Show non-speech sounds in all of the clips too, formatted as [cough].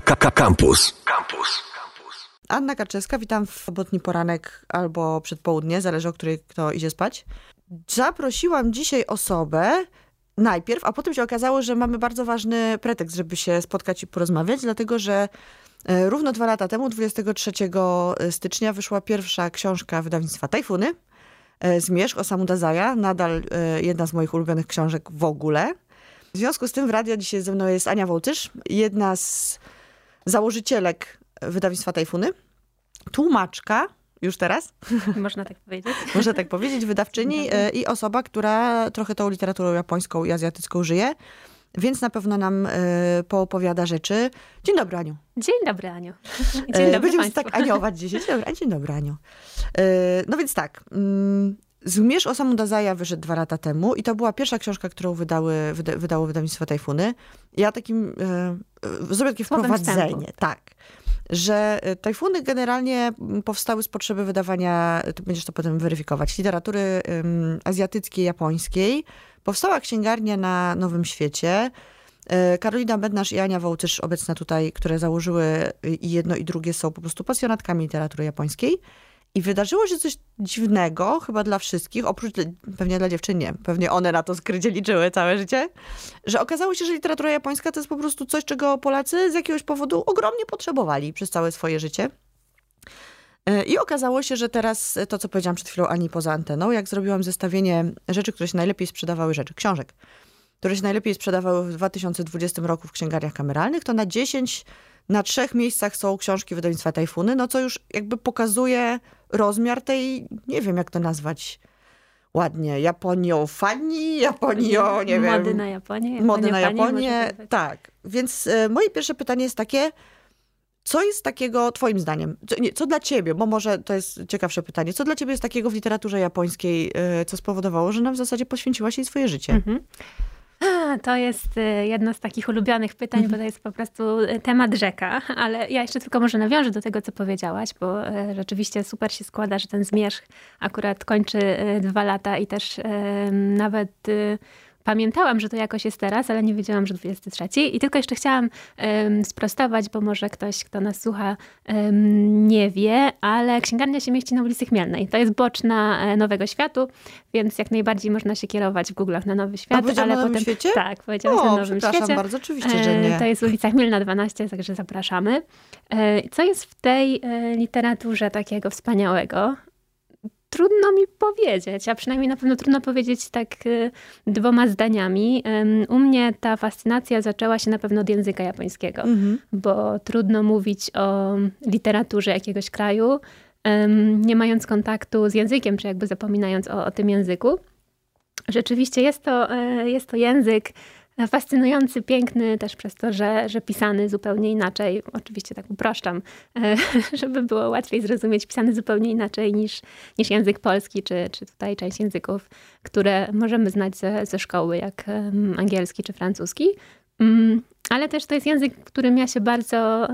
Campus. Campus. Anna Karczewska, witam w sobotni poranek albo przedpołudnie, zależy o której kto idzie spać. Zaprosiłam dzisiaj osobę najpierw, a potem się okazało, że mamy bardzo ważny pretekst, żeby się spotkać i porozmawiać, dlatego że e, równo dwa lata temu, 23 stycznia, wyszła pierwsza książka wydawnictwa Tajfuny, e, Zmierzch Osamu Dazaja, nadal e, jedna z moich ulubionych książek w ogóle. W związku z tym w radio dzisiaj ze mną jest Ania Wołtysz, jedna z założycielek wydawnictwa Tajfuny, tłumaczka, już teraz? [laughs] Można tak powiedzieć. [laughs] Można tak powiedzieć, wydawczyni e, i osoba, która trochę tą literaturą japońską i azjatycką żyje, więc na pewno nam e, poopowiada rzeczy. Dzień dobry, Aniu. Dzień dobry, Aniu. Dzień dobry Będziemy się tak aniować dzisiaj. Dzień dobry, dzień dobry, Aniu. No więc tak, mm, Zmierz Osamu Dazaja wyszedł dwa lata temu i to była pierwsza książka, którą wydały, wyda, wydało wydawnictwo Tajfuny. Ja takim, e, zrobię takie wprowadzenie. Tak że e, tajfuny generalnie powstały z potrzeby wydawania, ty będziesz to potem weryfikować, literatury um, azjatyckiej, japońskiej. Powstała księgarnia na Nowym Świecie. E, Karolina Bednarz i Ania Wołtysz, obecne tutaj, które założyły i jedno i drugie, są po prostu pasjonatkami literatury japońskiej. I wydarzyło się coś dziwnego, chyba dla wszystkich, oprócz pewnie dla dziewczyn nie, pewnie one na to skrycie liczyły całe życie, że okazało się, że literatura japońska to jest po prostu coś, czego Polacy z jakiegoś powodu ogromnie potrzebowali przez całe swoje życie. E, I okazało się, że teraz to, co powiedziałam przed chwilą Ani poza anteną, jak zrobiłam zestawienie rzeczy, które się najlepiej sprzedawały, rzeczy, książek, które się najlepiej sprzedawały w 2020 roku w księgarniach kameralnych, to na 10 na trzech miejscach są książki wydawnictwa Tajfuny, no co już jakby pokazuje rozmiar tej, nie wiem jak to nazwać ładnie, Japoniofanii, Japonio, nie wiem. Mody na Japonię. Mody na Japonię, tak. Więc e, moje pierwsze pytanie jest takie, co jest takiego, twoim zdaniem, co, nie, co, dla ciebie, bo może to jest ciekawsze pytanie, co dla ciebie jest takiego w literaturze japońskiej, e, co spowodowało, że nam w zasadzie poświęciłaś jej swoje życie? Mhm. [laughs] To jest y, jedno z takich ulubionych pytań, bo to jest po prostu y, temat rzeka, [laughs] ale ja jeszcze tylko może nawiążę do tego, co powiedziałaś, bo y, rzeczywiście super się składa, że ten zmierzch akurat kończy dwa lata i też nawet Pamiętałam, że to jakoś jest teraz, ale nie wiedziałam, że 23. I tylko jeszcze chciałam um, sprostować, bo może ktoś, kto nas słucha, um, nie wie, ale księgarnia się mieści na ulicy Chmielnej. To jest boczna e, Nowego Światu, więc jak najbardziej można się kierować w Google'ach na Nowy Świat. A ale na potem, Świecie? Tak, powiedziałam na Nowym Świecie. bardzo, oczywiście, że nie. To jest ulica Chmielna 12, także zapraszamy. E, co jest w tej e, literaturze takiego wspaniałego? Trudno mi powiedzieć, a przynajmniej na pewno trudno powiedzieć tak y, dwoma zdaniami. U mnie ta fascynacja zaczęła się na pewno od języka japońskiego, mhm. bo trudno mówić o literaturze jakiegoś kraju, nie mając kontaktu z językiem, czy jakby zapominając o, o tym języku. Rzeczywiście jest to, e, jest to język, fascynujący, piękny też przez to, że, że pisany zupełnie inaczej. Oczywiście tak uproszczam, e, [laughs] żeby było łatwiej zrozumieć, pisany zupełnie inaczej niż, niż język polski, czy, czy tutaj część języków, które możemy znać ze, ze szkoły, jak angielski czy francuski. Mm, ale też to jest język, którym ja się bardzo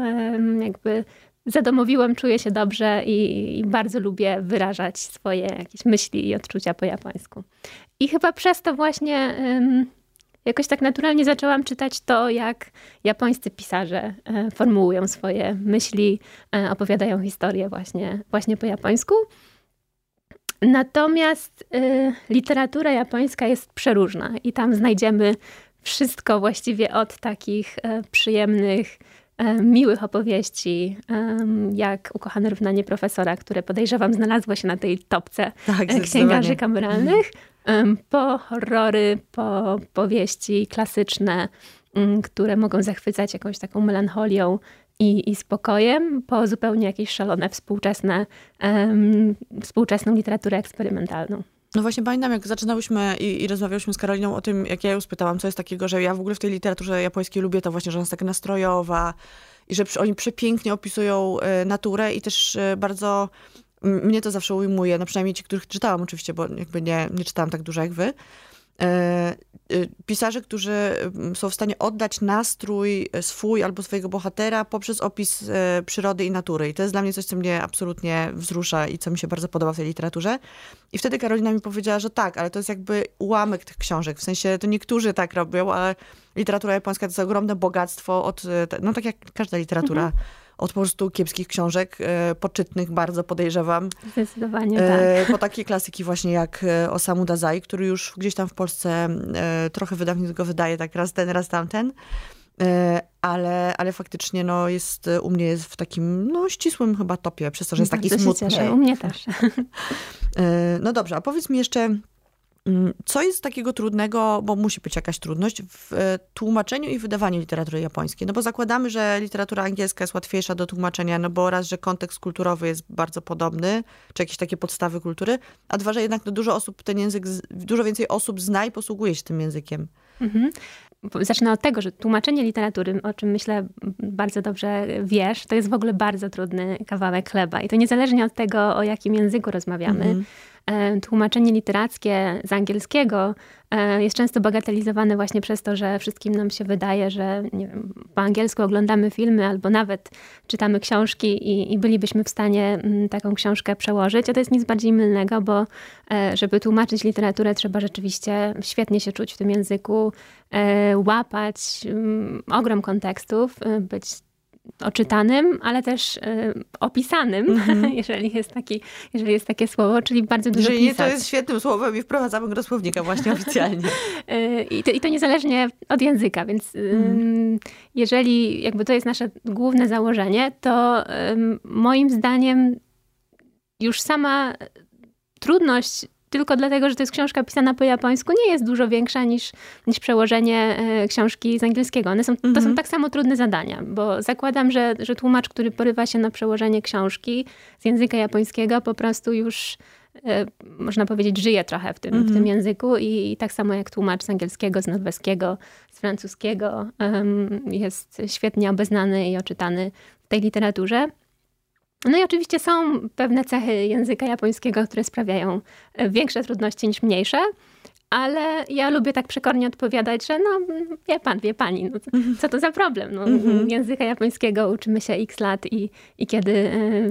jakby zadomowiłam, czuję się dobrze i, i, bardzo lubię wyrażać swoje jakieś myśli i odczucia po japońsku. I chyba przez to właśnie jakoś tak naturalnie zaczęłam czytać to, jak japońscy pisarze e, formułują swoje myśli, e, opowiadają historię właśnie, właśnie po japońsku. Natomiast y, literatura japońska jest przeróżna i tam znajdziemy wszystko właściwie od takich przyjemnych, miłych opowieści, jak Ukochane równanie profesora, które podejrzewam znalazło się na tej topce tak, księgarzy kameralnych, po horrory, po powieści klasyczne, mm, które mogą zachwycać jakąś taką melancholią i, i spokojem, po zupełnie jakieś szalone współczesne, um, współczesną literaturę eksperymentalną. No właśnie pamiętam, jak zaczynałyśmy i, i rozmawiałyśmy z Karoliną o tym, jak ja ją spytałam, co jest takiego, że ja w ogóle w tej literaturze japońskiej lubię to właśnie, że ona jest taka nastrojowa i że oni przepięknie opisują y, naturę i też y, bardzo mnie to zawsze ujmuje, no przynajmniej ci, których czytałam oczywiście, bo jakby nie, nie czytałam tak dużo jak wy. E, y, pisarze, którzy są w stanie oddać nastrój swój albo swojego bohatera poprzez opis e, przyrody i natury. I to jest dla mnie coś, co mnie absolutnie wzrusza i co mi się bardzo podoba w tej literaturze. I wtedy Karolina mi powiedziała, że tak, ale to jest jakby ułamek tych książek. W sensie to niektórzy tak robią, ale literatura japońska to jest ogromne bogactwo od, e, no tak jak każda literatura. Mhm od po prostu kiepskich książek, e, poczytnych bardzo podejrzewam. Zdecydowanie e, tak. Po takie klasyki właśnie jak e, Osamu Dazai, który już gdzieś tam w Polsce trochę wydawnictwo go wydaje, tak raz ten, raz tamten. Ale, ale faktycznie no, jest, u mnie jest w takim no, ścisłym chyba topie, przez to, że jest taki smutny. Cieszę. U mnie też. No dobrze, a powiedz mi jeszcze, co jest takiego trudnego, bo musi być jakaś trudność, w e, tłumaczeniu i wydawaniu literatury japońskiej? No bo zakładamy, że literatura angielska jest łatwiejsza do tłumaczenia, no bo raz, że kontekst kulturowy jest bardzo podobny, czy jakieś takie podstawy kultury, a dwa, że jednak no dużo osób ten język, dużo więcej osób zna i posługuje się tym językiem. Mhm. Zacznę od tego, że tłumaczenie literatury, o czym myślę bardzo dobrze wiesz, to jest w ogóle bardzo trudny kawałek chleba. I to niezależnie od tego, o jakim języku rozmawiamy. Mhm tłumaczenie literackie z angielskiego e, jest często bagatelizowane właśnie przez to, że wszystkim nam się wydaje, że wiem, po angielsku oglądamy filmy albo nawet czytamy książki i, i, bylibyśmy w stanie mm, taką książkę przełożyć. A to jest nic bardziej mylnego, bo e, żeby tłumaczyć literaturę, trzeba rzeczywiście świetnie się czuć w tym języku, łapać mm, ogrom kontekstów, być oczytanym, ale też y, opisanym, mm-hmm. [laughs] jeżeli, jest taki, jeżeli jest takie słowo, czyli bardzo dużo Jeżeli pisać. nie, to jest świetnym słowem i wprowadzamy go do słownika właśnie [laughs] oficjalnie. y, i, to, I to niezależnie od języka, więc mm. jeżeli jakby to jest nasze główne założenie, to moim zdaniem już sama trudność tylko dlatego, że to jest książka pisana po japońsku, nie jest dużo większa niż, niż przełożenie e, książki z angielskiego. One są, To są mhm. tak samo trudne zadania, bo zakładam, że, że tłumacz, który porywa się na przełożenie książki z języka japońskiego, po prostu już e, można powiedzieć, żyje trochę w tym, w tym mhm. języku I, i, tak samo jak tłumacz z angielskiego, z norweskiego, z francuskiego um, jest świetnie obeznany i oczytany w tej literaturze. No i oczywiście są pewne cechy języka japońskiego, które sprawiają e, większe trudności niż mniejsze. Ale ja lubię tak przekornie odpowiadać, że no, wie pan, wie pani, no, co to za problem? No, mm-hmm. Języka japońskiego uczymy się x lat i, i kiedy e,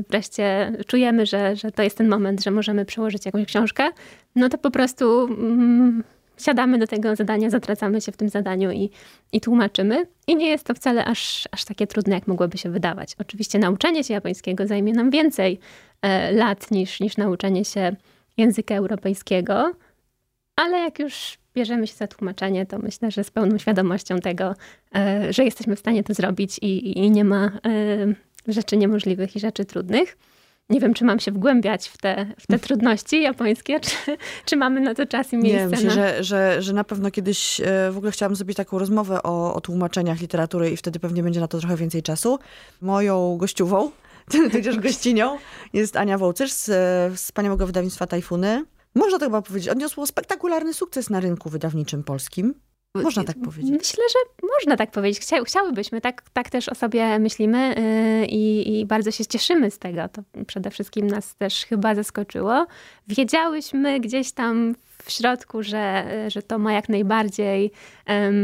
wreszcie czujemy, że, że to jest ten moment, że możemy przełożyć jakąś książkę, no to po prostu mm, siadamy do tego zadania, zatracamy się w tym zadaniu i, i tłumaczymy. I nie jest to wcale aż, aż takie trudne, jak mogłoby się wydawać. Oczywiście nauczenie się japońskiego zajmie nam więcej e, lat niż, niż nauczenie się języka europejskiego, ale jak już bierzemy się za tłumaczenie, to myślę, że z pełną świadomością tego, e, że jesteśmy w stanie to zrobić i, i nie ma e, rzeczy niemożliwych i rzeczy trudnych. Nie wiem, czy mam się wgłębiać w te, w te [laughs] trudności japońskie, czy, czy mamy na to czas i miejsce. Nie, myślę, na... że, że, że na pewno kiedyś e, w ogóle chciałam zrobić taką rozmowę o, o tłumaczeniach literatury i wtedy pewnie będzie na to trochę więcej czasu. Moją gościową, [laughs] tudzież gościnią, jest Ania Wołcerz z e, wspaniałego wydawnictwa Tajfuny. Można to chyba powiedzieć, odniosło spektakularny sukces na rynku wydawniczym polskim. Można tak powiedzieć. Myślę, że można tak powiedzieć. Chcia, chciałybyśmy, tak, tak też o sobie myślimy yy, i, bardzo się cieszymy z tego. To przede wszystkim nas też chyba zaskoczyło. Wiedziałyśmy gdzieś tam w środku, że, że to ma jak najbardziej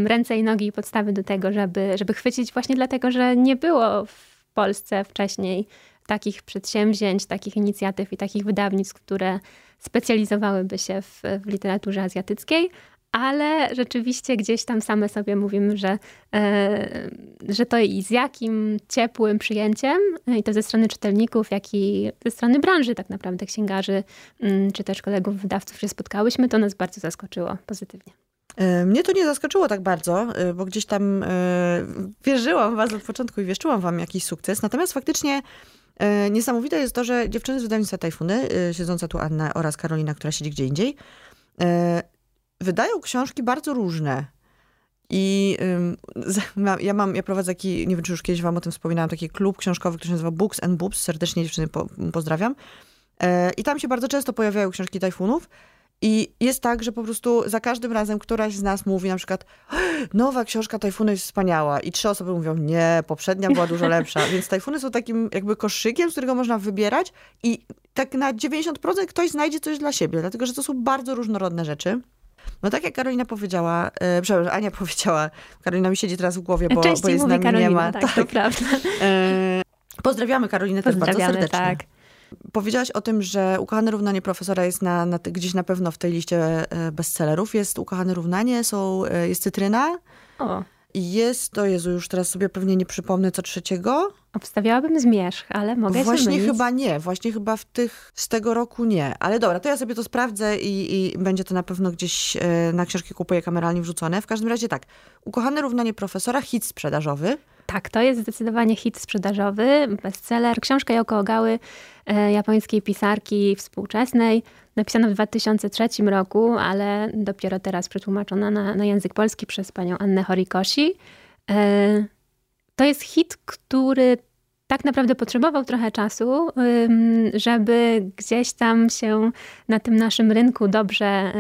ręce i nogi i podstawy do tego, żeby, żeby chwycić właśnie dlatego, że nie było w Polsce wcześniej takich przedsięwzięć, takich inicjatyw i takich wydawnictw, które specjalizowałyby się w, w literaturze azjatyckiej, ale rzeczywiście gdzieś tam same sobie mówimy, że, e, że to i z jakim ciepłym przyjęciem, e, i to ze strony czytelników, jak i ze strony branży tak naprawdę, księgarzy, mm, czy też kolegów wydawców się spotkałyśmy, to nas bardzo zaskoczyło pozytywnie. E, mnie to nie zaskoczyło tak bardzo, bo gdzieś tam wierzyłam was od początku i wieszczyłam wam jakiś sukces. Natomiast faktycznie niesamowite jest to, że dziewczyny z wydawnictwa Tajfuny, siedząca tu Anna oraz Karolina, która siedzi gdzie indziej, wydają książki bardzo różne. I [laughs] ja mam, ja prowadzę taki, nie wiem, czy już kiedyś wam o tym wspominałam, taki klub książkowy, który się nazywa Books and Boobs. Serdecznie dziewczyny po, pozdrawiam. E, I tam się bardzo często pojawiają książki tajfunów. I jest tak, że po prostu za każdym razem któraś z nas mówi na przykład nowa książka Tajfuny jest wspaniała i trzy osoby mówią nie, poprzednia była dużo lepsza. Więc Tajfuny są takim jakby koszykiem, z którego można wybierać i tak na 90% ktoś znajdzie coś dla siebie, dlatego że to są bardzo różnorodne rzeczy. No tak jak Karolina powiedziała, e, przepraszam, Ania [laughs] powiedziała, Karolina mi siedzi teraz w głowie, bo, Częściej bo jest z mówi nami Karolina, nie ma. tak, to prawda. E, pozdrawiamy Karolinę też bardzo Pozdrawiamy, serdecznie. tak. Powiedziałaś o tym, że Ukochane Równanie profesora jest na, na, gdzieś na pewno w tej liście e, bestsellerów. Jest Ukochane Równanie, są, e, jest Cytryna, O, jest, to Jezu, już teraz sobie pewnie nie przypomnę co trzeciego. obstawiałabym zmierzch, ale mogę się Właśnie mylić. chyba nie, właśnie chyba w tych z tego roku nie. Ale dobra, to ja sobie to sprawdzę i, i będzie to na pewno gdzieś e, na książki kupuję kameralnie wrzucone. W każdym razie tak, Ukochane Równanie Profesora, hit sprzedażowy. Tak, to jest zdecydowanie hit sprzedażowy, bestseller. Książka Yoko Ogały, e, japońskiej pisarki współczesnej, napisana w 2003 roku, ale dopiero teraz przetłumaczona na, na język polski przez panią Annę Horikoshi. E, to jest hit, który tak naprawdę potrzebował trochę czasu, żeby gdzieś tam się na tym naszym rynku dobrze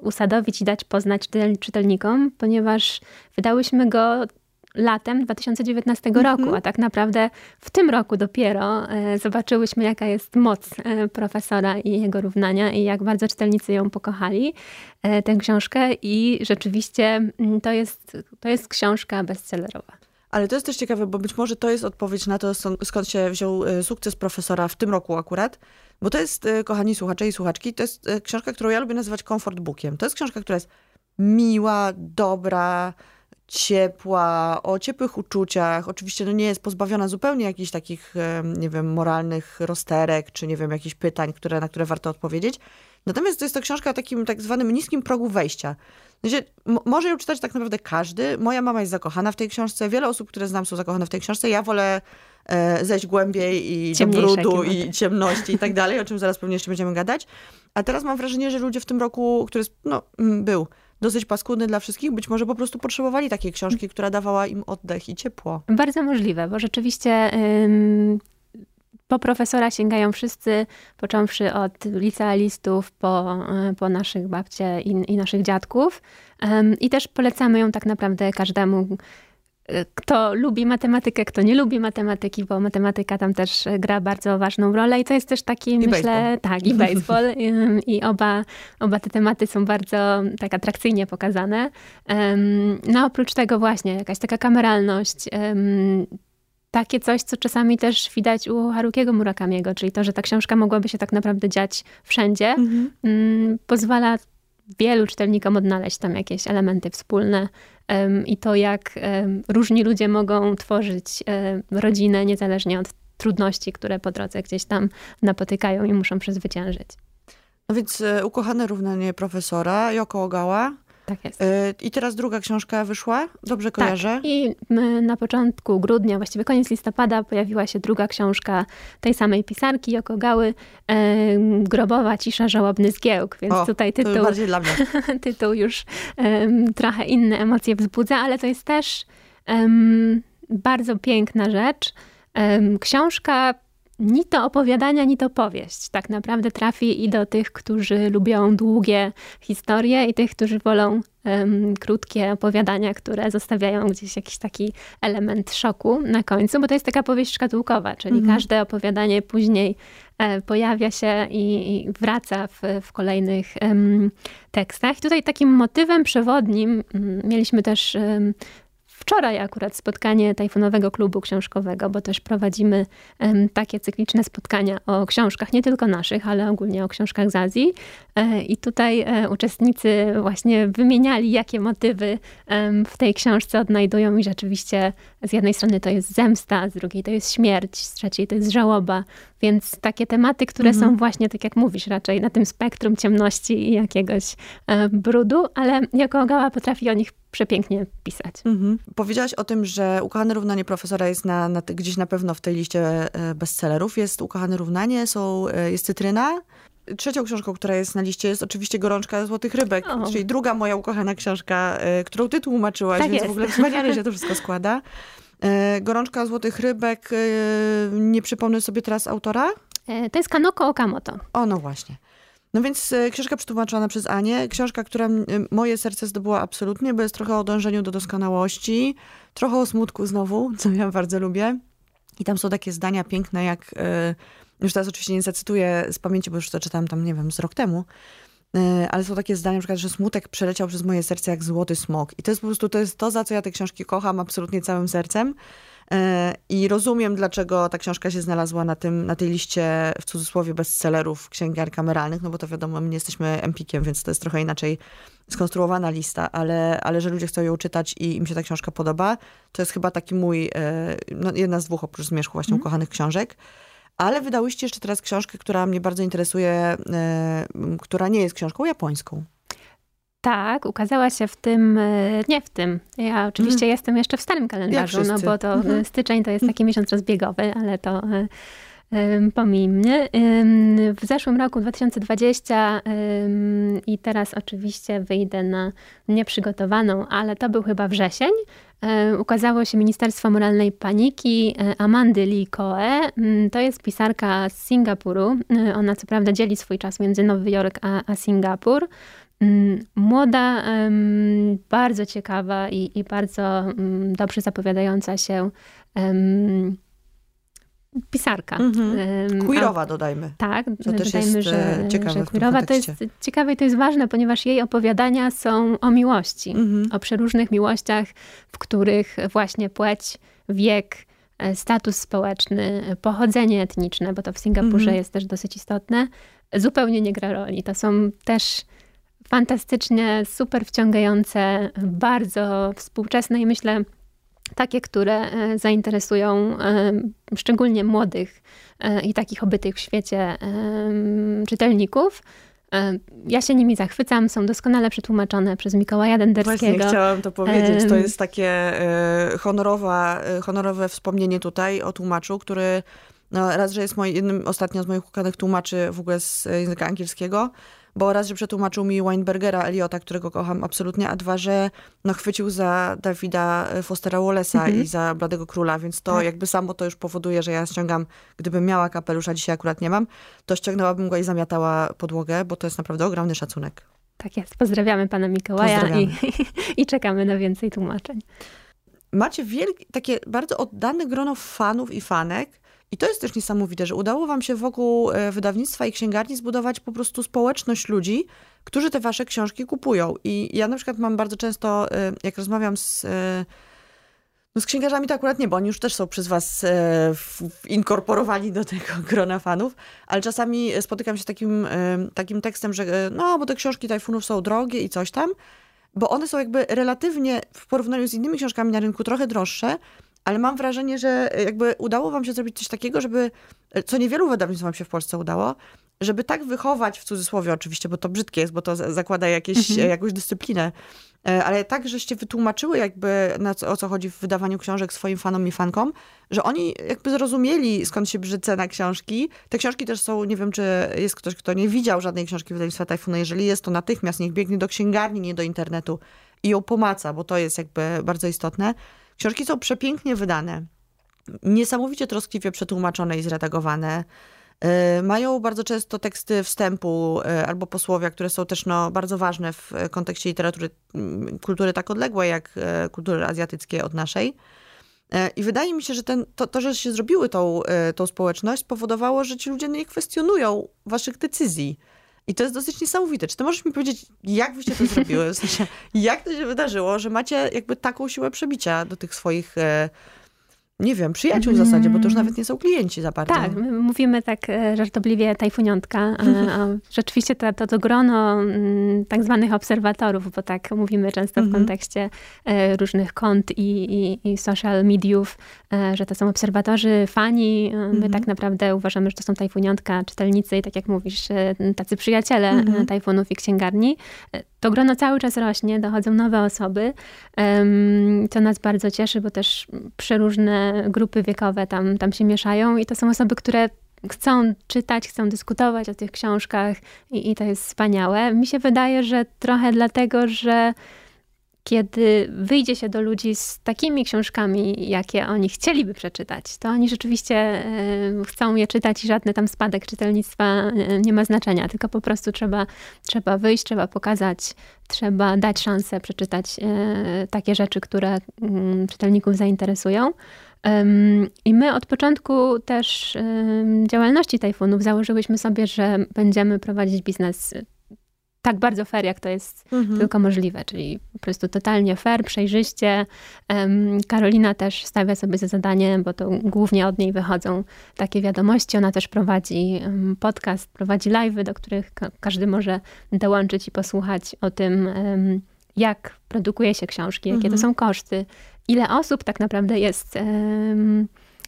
usadowić i dać poznać czytel- czytelnikom, ponieważ wydałyśmy go latem 2019 roku, a tak naprawdę w tym roku dopiero e, zobaczyłyśmy, jaka jest moc e, profesora i jego równania i jak bardzo czytelnicy ją pokochali, e, tę książkę i rzeczywiście mm, to jest, to jest książka bestsellerowa. Ale to jest też ciekawe, bo być może to jest odpowiedź na to, skąd się wziął sukces profesora w tym roku akurat. Bo to jest, kochani słuchacze i słuchaczki, to jest książka, którą ja lubię nazywać comfort bookiem. To jest książka, która jest miła, dobra, ciepła, o ciepłych uczuciach. Oczywiście no nie jest pozbawiona zupełnie jakichś takich, nie wiem, moralnych rozterek, czy nie wiem, jakichś pytań, które, na które warto odpowiedzieć. Natomiast to jest to książka o takim tak zwanym niskim progu wejścia. Znaczy, mo- może ją czytać tak naprawdę każdy. Moja mama jest zakochana w tej książce. Wiele osób, które znam, są zakochane w tej książce. Ja wolę e, zejść głębiej i brudu i ciemności i tak [laughs] dalej, o czym zaraz pewnie jeszcze będziemy gadać. A teraz mam wrażenie, że ludzie w tym roku, który no, był dosyć paskudny dla wszystkich, być może po prostu potrzebowali takiej książki, która dawała im oddech i ciepło. Bardzo możliwe, bo rzeczywiście ym, po profesora sięgają wszyscy, począwszy od licealistów po, y, po naszych babcie i, i naszych dziadków. I też polecamy ją tak naprawdę każdemu, kto lubi matematykę, kto nie lubi matematyki, bo matematyka tam też gra bardzo ważną rolę i to jest też taki, myślę, baseball. tak, i baseball [laughs] ym, i oba, oba te tematy są bardzo tak atrakcyjnie pokazane. No oprócz tego właśnie jakaś taka kameralność, takie coś, co czasami też widać u Harukiego Murakamiego, czyli to, że ta książka mogłaby się tak naprawdę dziać wszędzie, ym, pozwala wielu czytelnikom odnaleźć tam jakieś elementy wspólne i to, jak różni ludzie mogą tworzyć rodzinę niezależnie od trudności, które po drodze gdzieś tam napotykają i muszą przezwyciężyć. No więc e, Ukochane równanie profesora, Yoko Ogawa. Tak jest. E, I teraz druga książka wyszła, dobrze kojarzę? Tak. I m, na początku grudnia, właściwie koniec listopada, pojawiła się druga książka tej samej pisarki, Jokogały, e, Grobowa cisza, żałobny zgiełk. Więc O, tutaj tytuł, [laughs] tytuł już trochę inne emocje wzbudza, ale to jest też bardzo piękna rzecz. Książka ni to opowiadania, ni to powieść. Tak naprawdę trafi i do tych, którzy lubią długie historie i tych, którzy wolą em, krótkie opowiadania, które zostawiają gdzieś jakiś taki element szoku na końcu, bo to jest taka powieść szkatułkowa, czyli każde opowiadanie później e, pojawia się i, i wraca w, w kolejnych em, tekstach. I tutaj takim motywem przewodnim mm, mieliśmy też em, wczoraj akurat spotkanie Tajfunowego Klubu Książkowego, bo też prowadzimy takie cykliczne spotkania o książkach, nie tylko naszych, ale ogólnie o książkach z Azji. E, I tutaj e, uczestnicy właśnie wymieniali, jakie motywy w tej książce odnajdują i rzeczywiście z jednej strony to jest zemsta, z drugiej to jest śmierć, z trzeciej to jest żałoba, więc takie tematy, które są właśnie, tak jak mówisz, raczej na tym spektrum ciemności i jakiegoś e, brudu, ale jako Ogała potrafi o nich przepięknie pisać. Mhm. Powiedziałaś o tym, że Ukochane Równanie profesora jest na, na, gdzieś na pewno w tej liście e, bestsellerów. Jest Ukochane Równanie, są, e, jest Cytryna. Trzecią książką, która jest na liście jest oczywiście Gorączka Złotych Rybek, O. czyli druga moja ukochana książka, e, którą ty tłumaczyłaś, Tak więc jest. w ogóle wspaniale się to wszystko składa. Gorączka Złotych Rybek, nie przypomnę sobie teraz autora? To jest Kanoko Okamoto. O, no właśnie. No więc e, książka przetłumaczona przez Anię, książka, która e, moje serce zdobyła absolutnie, bo jest trochę o dążeniu do doskonałości, trochę o smutku znowu, [laughs] co ja bardzo lubię. I tam są takie zdania piękne, jak, e, już teraz oczywiście nie zacytuję z pamięci, bo już to czytałam tam, nie wiem, z rok temu, ale są takie zdania, na przykład, że smutek przeleciał przez moje serce jak złoty smok. I to jest po prostu to, jest to za co ja te książki kocham absolutnie całym sercem. E, I rozumiem, dlaczego ta książka się znalazła na, tym, na tej liście, w cudzysłowie, bestsellerów księgar kameralnych, no bo to wiadomo, my nie jesteśmy empikiem, więc to jest trochę inaczej skonstruowana lista, ale, ale że ludzie chcą ją czytać i im się ta książka podoba, to jest chyba taki mój, e, no jedna z dwóch oprócz Zmierzchu właśnie mm. ukochanych książek. Ale wydałyście jeszcze teraz książkę, która mnie bardzo interesuje, e, która nie jest książką japońską. Tak, ukazała się w tym, e, nie w tym. Ja oczywiście mm. jestem jeszcze w starym kalendarzu, no bo to mm. styczeń to jest taki miesiąc rozbiegowy, ale to pomijmy. W zeszłym roku 2020 i teraz oczywiście wyjdę na nieprzygotowaną, ale to był chyba wrzesień. Ukazało się Ministerstwo Moralnej Paniki e, Amandy Lee Koe. To jest pisarka z Singapuru. E, ona co prawda dzieli swój czas między Nowy Jork a, a Singapur. Młoda, bardzo ciekawa i, i bardzo dobrze zapowiadająca się pisarka. Mhm. Queerowa dodajmy. Tak, to też dodajmy, jest że, e, ciekawe że queerowa to jest ciekawe i to jest ważne, ponieważ jej opowiadania są o miłości, mhm. o przeróżnych miłościach, w których właśnie płeć, wiek, e, status społeczny, pochodzenie etniczne, bo to w Singapurze mhm. jest też dosyć istotne, zupełnie nie gra roli. To są też fantastycznie, super wciągające, bardzo współczesne i myślę takie, które e, zainteresują e, szczególnie młodych e, i takich obytych w świecie czytelników. Ja się nimi zachwycam, są doskonale przetłumaczone przez Mikołaja Denderskiego. Właśnie chciałam to powiedzieć, to jest takie honorowa, honorowe wspomnienie tutaj o tłumaczu, który no, raz, że jest moi, jednym ostatnio z moich ukanych tłumaczy w ogóle z języka angielskiego, bo raz, że przetłumaczył mi Weinbergera, Eliota, którego kocham absolutnie, a dwa, że no, chwycił za Dawida Fostera Wallace'a mhm. i za Bladego Króla, więc to tak. jakby samo to już powoduje, że ja ściągam, gdybym miała kapelusz, a dzisiaj akurat nie mam, to ściągnęłabym go i zamiatała podłogę, bo to jest naprawdę ogromny szacunek. Tak jest. Pozdrawiamy pana Mikołaja Pozdrawiamy. I, [laughs] i czekamy na więcej tłumaczeń. Macie wielkie, takie bardzo oddane grono fanów i fanek, i to jest też niesamowite, że udało wam się wokół e, wydawnictwa i księgarni zbudować po prostu społeczność ludzi, którzy te wasze książki kupują. I ja na przykład mam bardzo często, e, jak rozmawiam z, e, no z księgarzami, to akurat nie, bo oni już też są przez was inkorporowani do tego [laughs] grona fanów, ale czasami spotykam się z takim, takim tekstem, że no, bo te książki Tajfunów są drogie i coś tam, bo one są jakby relatywnie w porównaniu z innymi książkami na rynku trochę droższe, ale mam wrażenie, że jakby udało wam się zrobić coś takiego, żeby, co niewielu wydawnictw wam się w Polsce udało, żeby tak wychować, w cudzysłowie oczywiście, bo to brzydkie jest, bo to zakłada jakieś, mhm. jakąś dyscyplinę, e, ale tak, żeście wytłumaczyły jakby na co, o co chodzi w wydawaniu książek swoim fanom i fankom, że oni jakby zrozumieli skąd się bierze cena książki. Te książki też są, nie wiem czy jest ktoś, kto nie widział żadnej książki wydawnictwa Tajfuna, jeżeli jest to natychmiast, niech biegnie do księgarni, nie do internetu i ją pomaca, bo to jest jakby bardzo istotne. Książki są przepięknie wydane, niesamowicie troskliwie przetłumaczone i zredagowane. Y, mają bardzo często teksty wstępu y, albo posłowia, które są też no, bardzo ważne w kontekście literatury, mm, kultury tak odległej jak y, kultury azjatyckie od naszej. I wydaje mi się, że ten, to, to, że się zrobiły tą, tą społeczność, spowodowało, że ci ludzie nie kwestionują waszych decyzji. I to jest dosyć niesamowite. Czy ty możesz mi powiedzieć, jak wyście to zrobiły? W sensie, jak to się wydarzyło, że macie jakby taką siłę przebicia do tych swoich e, nie wiem, przyjaciół w zasadzie, bo to już nawet nie są klienci za bardzo. Tak, my mówimy tak e, żartobliwie tajfuniątka, [laughs] rzeczywiście to, to, to grono mm, tak zwanych obserwatorów, bo tak mówimy często w mhm. kontekście e, różnych kont i, i, i social mediów, e, że to są obserwatorzy, fani. My mhm. tak naprawdę uważamy, że to są tajfuniątka, czytelnicy i tak jak mówisz, tacy przyjaciele mhm. tajfunów i księgarni. To grono cały czas rośnie, dochodzą nowe osoby. To nas bardzo cieszy, bo też przeróżne grupy wiekowe tam, tam się mieszają i to są osoby, które chcą czytać, chcą dyskutować o tych książkach i, i to jest wspaniałe. Mi się wydaje, że trochę dlatego, że kiedy wyjdzie się do ludzi z takimi książkami, jakie oni chcieliby przeczytać, to oni rzeczywiście e, chcą je czytać i żadny tam spadek czytelnictwa e, nie ma znaczenia, tylko po prostu trzeba, trzeba wyjść, trzeba pokazać, trzeba dać szansę przeczytać e, takie rzeczy, które mm, czytelników zainteresują. I my od początku też działalności Tajfunów założyłyśmy sobie, że będziemy prowadzić biznes tak bardzo fair, jak to jest mhm. tylko możliwe, czyli po prostu totalnie fair, przejrzyście. Karolina też stawia sobie za zadanie, bo to głównie od niej wychodzą takie wiadomości. Ona też prowadzi podcast, prowadzi live'y, do których każdy może dołączyć i posłuchać o tym, jak produkuje się książki, jakie mhm. to są koszty, ile osób tak naprawdę jest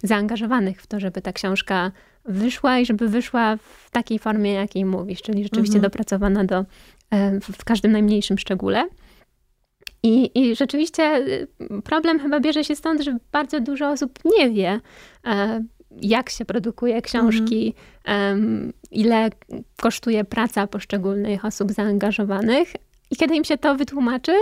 zaangażowanych w to, żeby ta książka wyszła i żeby wyszła w takiej formie, jakiej mówisz, czyli rzeczywiście mhm. dopracowana do, w każdym najmniejszym szczególe. I, I rzeczywiście y, problem chyba bierze się stąd, że bardzo dużo osób nie wie, e, jak się produkuje książki, mhm. ile kosztuje praca poszczególnych osób zaangażowanych, i kiedy im się to wytłumaczy,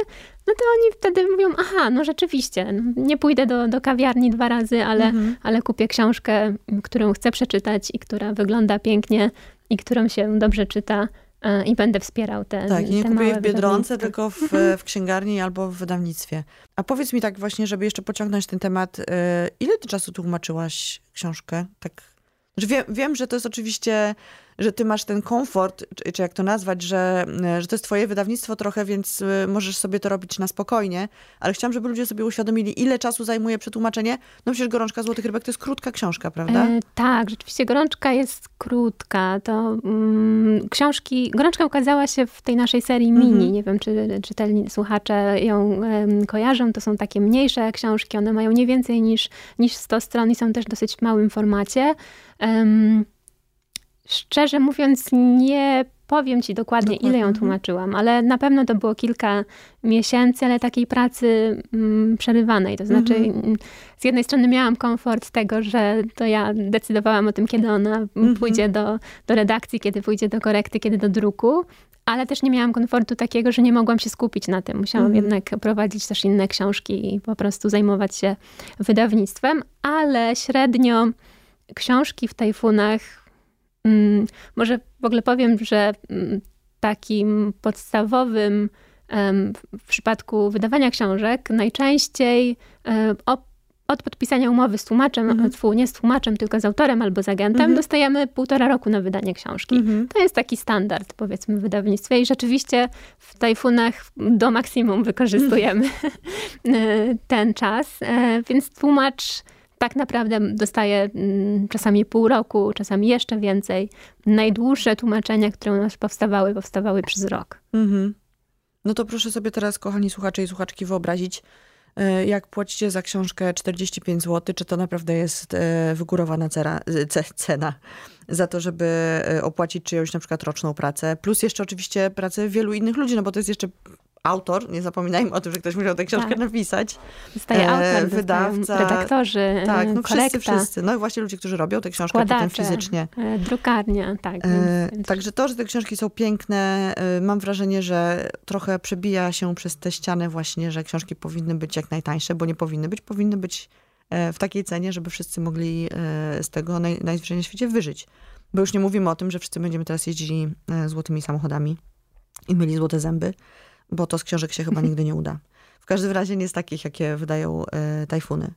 no to oni wtedy mówią, aha, no rzeczywiście, nie pójdę do, do kawiarni dwa razy, ale, mhm. ale kupię książkę, którą chcę przeczytać i która wygląda pięknie i którą się dobrze czyta e, i będę wspierał te Tak, i nie kupuję w Biedronce, tylko w, mhm. w księgarni albo w wydawnictwie. A powiedz mi tak właśnie, żeby jeszcze pociągnąć ten temat, e, ile ty czasu tłumaczyłaś książkę? Tak, że wiem, wiem, że to jest oczywiście że ty masz ten komfort, czy, czy jak to nazwać, że, że to jest twoje wydawnictwo trochę, więc y, możesz sobie to robić na spokojnie, ale chciałam, żeby ludzie sobie uświadomili, ile czasu zajmuje przetłumaczenie. No przecież Gorączka Złotych Rybek to jest krótka książka, prawda? E, tak, rzeczywiście Gorączka jest krótka. To mm, książki, Gorączka ukazała się w tej naszej serii mini. Mhm. Nie wiem, czy czytelni słuchacze ją kojarzą. To są takie mniejsze książki. One mają nie więcej niż, niż 100 stron i są też dosyć w małym formacie. Um, Szczerze mówiąc, nie powiem ci dokładnie, dokładnie, ile ją mhm. tłumaczyłam, ale na pewno to było kilka miesięcy, ale takiej pracy mm, przerywanej. To znaczy, mhm. z jednej strony miałam komfort tego, że to ja decydowałam o tym, kiedy ona mhm. pójdzie do, do redakcji, kiedy pójdzie do korekty, kiedy do druku, ale też nie miałam komfortu takiego, że nie mogłam się skupić na tym. Musiałam mhm. jednak prowadzić też inne książki i po prostu zajmować się wydawnictwem, ale średnio książki w tajfunach Mm, może w ogóle powiem, że mm, takim podstawowym w przypadku wydawania książek najczęściej od podpisania umowy z tłumaczem, mhm. nie z tłumaczem, tylko z autorem albo z agentem, mhm. dostajemy półtora roku na wydanie książki. Mhm. To jest taki standard, powiedzmy, w wydawnictwie i rzeczywiście w tajfunach do maksimum wykorzystujemy [laughs] [laughs] ten czas, e, więc tłumacz tak naprawdę dostaje mm, czasami pół roku, czasami jeszcze więcej. Najdłuższe tłumaczenia, które u nas powstawały, powstawały przez rok. Mhm. No to proszę sobie teraz, kochani słuchacze i słuchaczki, wyobrazić, e, jak płacicie za książkę 45 zł, czy to naprawdę jest e, wygórowana cena, cena za to, żeby e, opłacić czyjąś na przykład roczną pracę, plus jeszcze oczywiście pracę wielu innych ludzi, no bo to jest jeszcze autor, nie zapominajmy o tym, że ktoś musiał tę książkę tak. napisać. Zostaje autor, e, wydawca, redaktorzy, Tak, no kolekta. wszyscy, wszyscy. No i właśnie ludzie, którzy robią tę książkę potem fizycznie. E, drukarnia, tak. E, więc, Także to, że te książki są piękne, e, mam wrażenie, że trochę przebija się przez tę ścianę właśnie, że książki powinny być jak najtańsze, bo nie powinny być, powinny być e, w takiej cenie, żeby wszyscy mogli e, z tego naj, najzwyczajniej na świecie wyżyć. Bo już nie mówimy o tym, że wszyscy będziemy teraz jeździli złotymi samochodami i mieli złote zęby, bo to z książek się chyba [laughs] nigdy nie uda. W każdym razie nie z takich, jakie wydają e, tajfuny.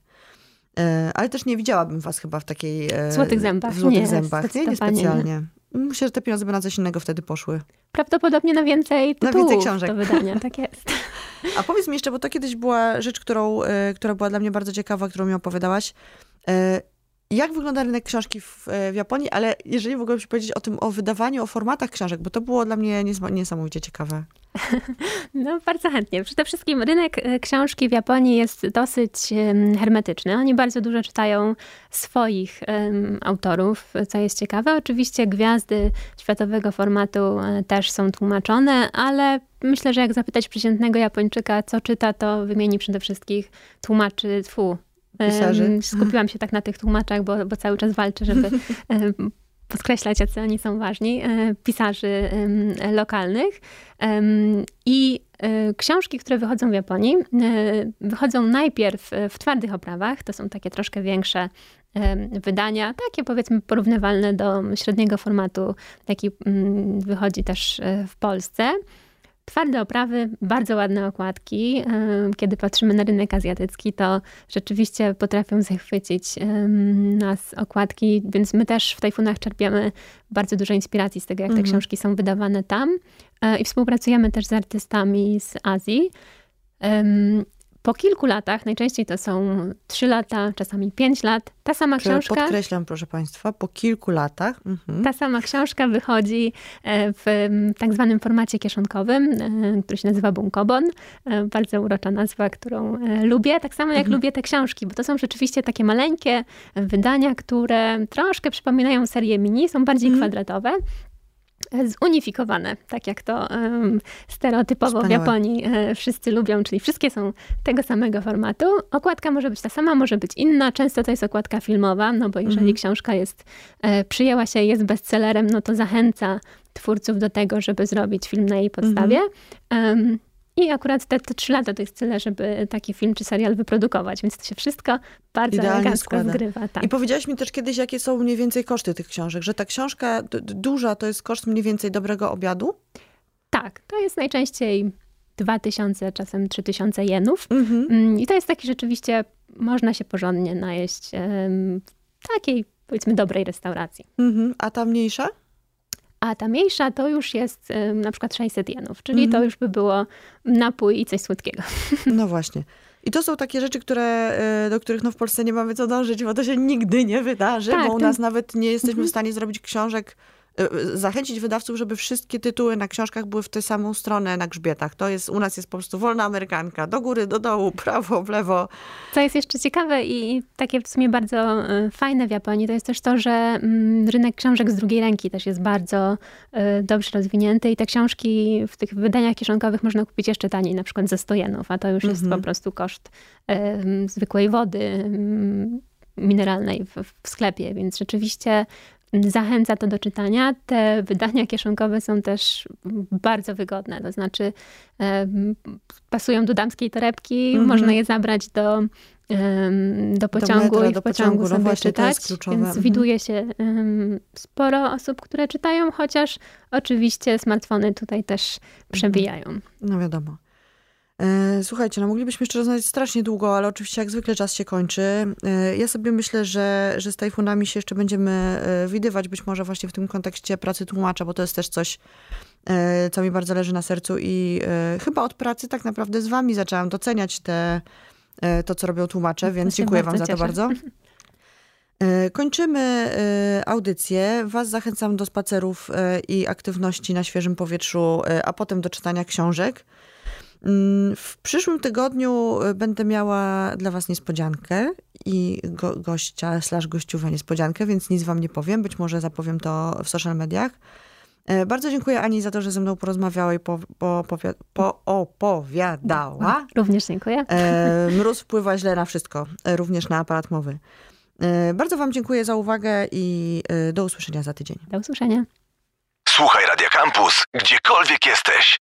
E, ale też nie widziałabym was chyba w takiej... E, złotych zębach. W złotych nie, zębach. Nie, nie specjalnie. Myślę, że te pieniądze by na coś innego wtedy poszły. Prawdopodobnie na więcej tytułów na więcej książek. do wydania, tak jest. [laughs] [laughs] A powiedz mi jeszcze, bo to kiedyś była rzecz, którą, e, która była dla mnie bardzo ciekawa, którą mi opowiadałaś. Jak wygląda rynek książki w, e, w, Japonii, ale jeżeli się powiedzieć o tym, o wydawaniu, o formatach książek, bo to było dla mnie niesamowicie ciekawe. [laughs] No, bardzo chętnie. Przede wszystkim rynek e, książki w Japonii jest dosyć hermetyczny. Oni bardzo dużo czytają swoich autorów, co jest ciekawe. Oczywiście gwiazdy światowego formatu e, też są tłumaczone, ale myślę, że jak zapytać przeciętnego Japończyka, co czyta, to wymieni przede wszystkim tłumaczy, tfu, Pisarzy. Skupiłam się tak na tych tłumaczach, bo, bo cały czas walczę, żeby [laughs] podkreślać, jacy oni są ważni, e, pisarzy lokalnych. I e, książki, które wychodzą w Japonii, e, wychodzą najpierw w twardych oprawach, to są takie troszkę większe wydania, takie powiedzmy porównywalne do średniego formatu, jaki mm, wychodzi też w Polsce. Twarde oprawy, bardzo ładne okładki. Kiedy patrzymy na rynek azjatycki, to rzeczywiście potrafią zachwycić nas okładki, więc my też w Tajfunach czerpiemy bardzo dużo inspiracji z tego, jak te mhm. książki są wydawane tam. E, I współpracujemy też z artystami z Azji. Po kilku latach, najczęściej to są trzy lata, czasami pięć lat, ta sama książka. Podkreślam, proszę Państwa, po kilku latach. Mhm. Ta sama książka wychodzi e, w tak zwanym formacie kieszonkowym, e, który się nazywa Bunkobon. E, bardzo urocza nazwa, którą lubię. Tak samo jak mhm. lubię te książki, bo to są rzeczywiście takie maleńkie wydania, które troszkę przypominają serię mini, są bardziej mhm. kwadratowe zunifikowane, tak jak to um, stereotypowo Wspaniałe. w Japonii e, wszyscy lubią, czyli wszystkie są tego samego formatu. Okładka może być ta sama, może być inna. Często to jest okładka filmowa, no bo jeżeli mhm. książka jest, e, przyjęła się, jest bestsellerem, no to zachęca twórców do tego, żeby zrobić film na jej podstawie. Mhm. Um, i akurat te, te trzy lata to jest tyle, żeby taki film czy serial wyprodukować, więc to się wszystko bardzo elegancko zgrywa. Tak. I powiedziałaś mi też kiedyś, jakie są mniej więcej koszty tych książek, że ta książka duża to jest koszt mniej więcej dobrego obiadu? Tak, to jest najczęściej 2000, czasem 3000 jenów. Mhm. Mm, I to jest taki rzeczywiście, można się porządnie najeść w takiej, powiedzmy, dobrej restauracji. Mhm. A ta mniejsza? A ta mniejsza to już jest na przykład 600 jenów, czyli mm. to już by było napój i coś słodkiego. No właśnie. I to są takie rzeczy, które, e, do których no w Polsce nie mamy co dążyć, bo to się nigdy nie wydarzy, tak, bo u nas nawet nie jesteśmy w stanie zrobić książek zachęcić wydawców, żeby wszystkie tytuły na książkach były w tę samą stronę na grzbietach. To jest, u nas jest po prostu wolna amerykanka. Do góry, do dołu, prawo, w lewo. Co jest jeszcze ciekawe i takie w sumie bardzo e, fajne w Japonii, to jest też to, że mm, rynek książek z drugiej ręki też jest bardzo e, dobrze rozwinięty i te książki w tych wydaniach kieszonkowych można kupić jeszcze taniej, na przykład za 100 jenów, a to już jest mhm. po prostu koszt zwykłej wody mineralnej w, w, sklepie, więc rzeczywiście zachęca to do czytania. Te wydania kieszonkowe są też bardzo wygodne, to znaczy pasują do damskiej torebki, mhm. można je zabrać do, do pociągu do metra, i w pociągu, pociągu no sobie czytać, więc mhm. widuje się sporo osób, które czytają, chociaż oczywiście smartfony tutaj też przebijają. No wiadomo. E, słuchajcie, no moglibyśmy jeszcze rozmawiać strasznie długo, ale oczywiście jak zwykle czas się kończy. E, ja sobie myślę, że, że z tajfunami się jeszcze będziemy e, widywać, być może właśnie w tym kontekście pracy tłumacza, bo to jest też coś, co mi bardzo leży na sercu i chyba od pracy tak naprawdę z wami zaczęłam doceniać te, to, co robią tłumacze, więc dziękuję wam za to bardzo. [laughs] Kończymy audycję. Was zachęcam do spacerów i aktywności na świeżym powietrzu, a potem do czytania książek. Mm, w przyszłym tygodniu e, będę miała dla was niespodziankę i go, gościa slash gościówę niespodziankę, więc nic wam nie powiem. Być może zapowiem to w social mediach. E, bardzo dziękuję Ani za to, że ze mną porozmawiała i po, po, po, opowiadała. [laughs] Również dziękuję. E, mróz wpływa źle na wszystko, również na aparat mowy. Bardzo wam dziękuję za uwagę i do usłyszenia za tydzień. Do usłyszenia. Słuchaj Radio Campus, gdziekolwiek jesteś.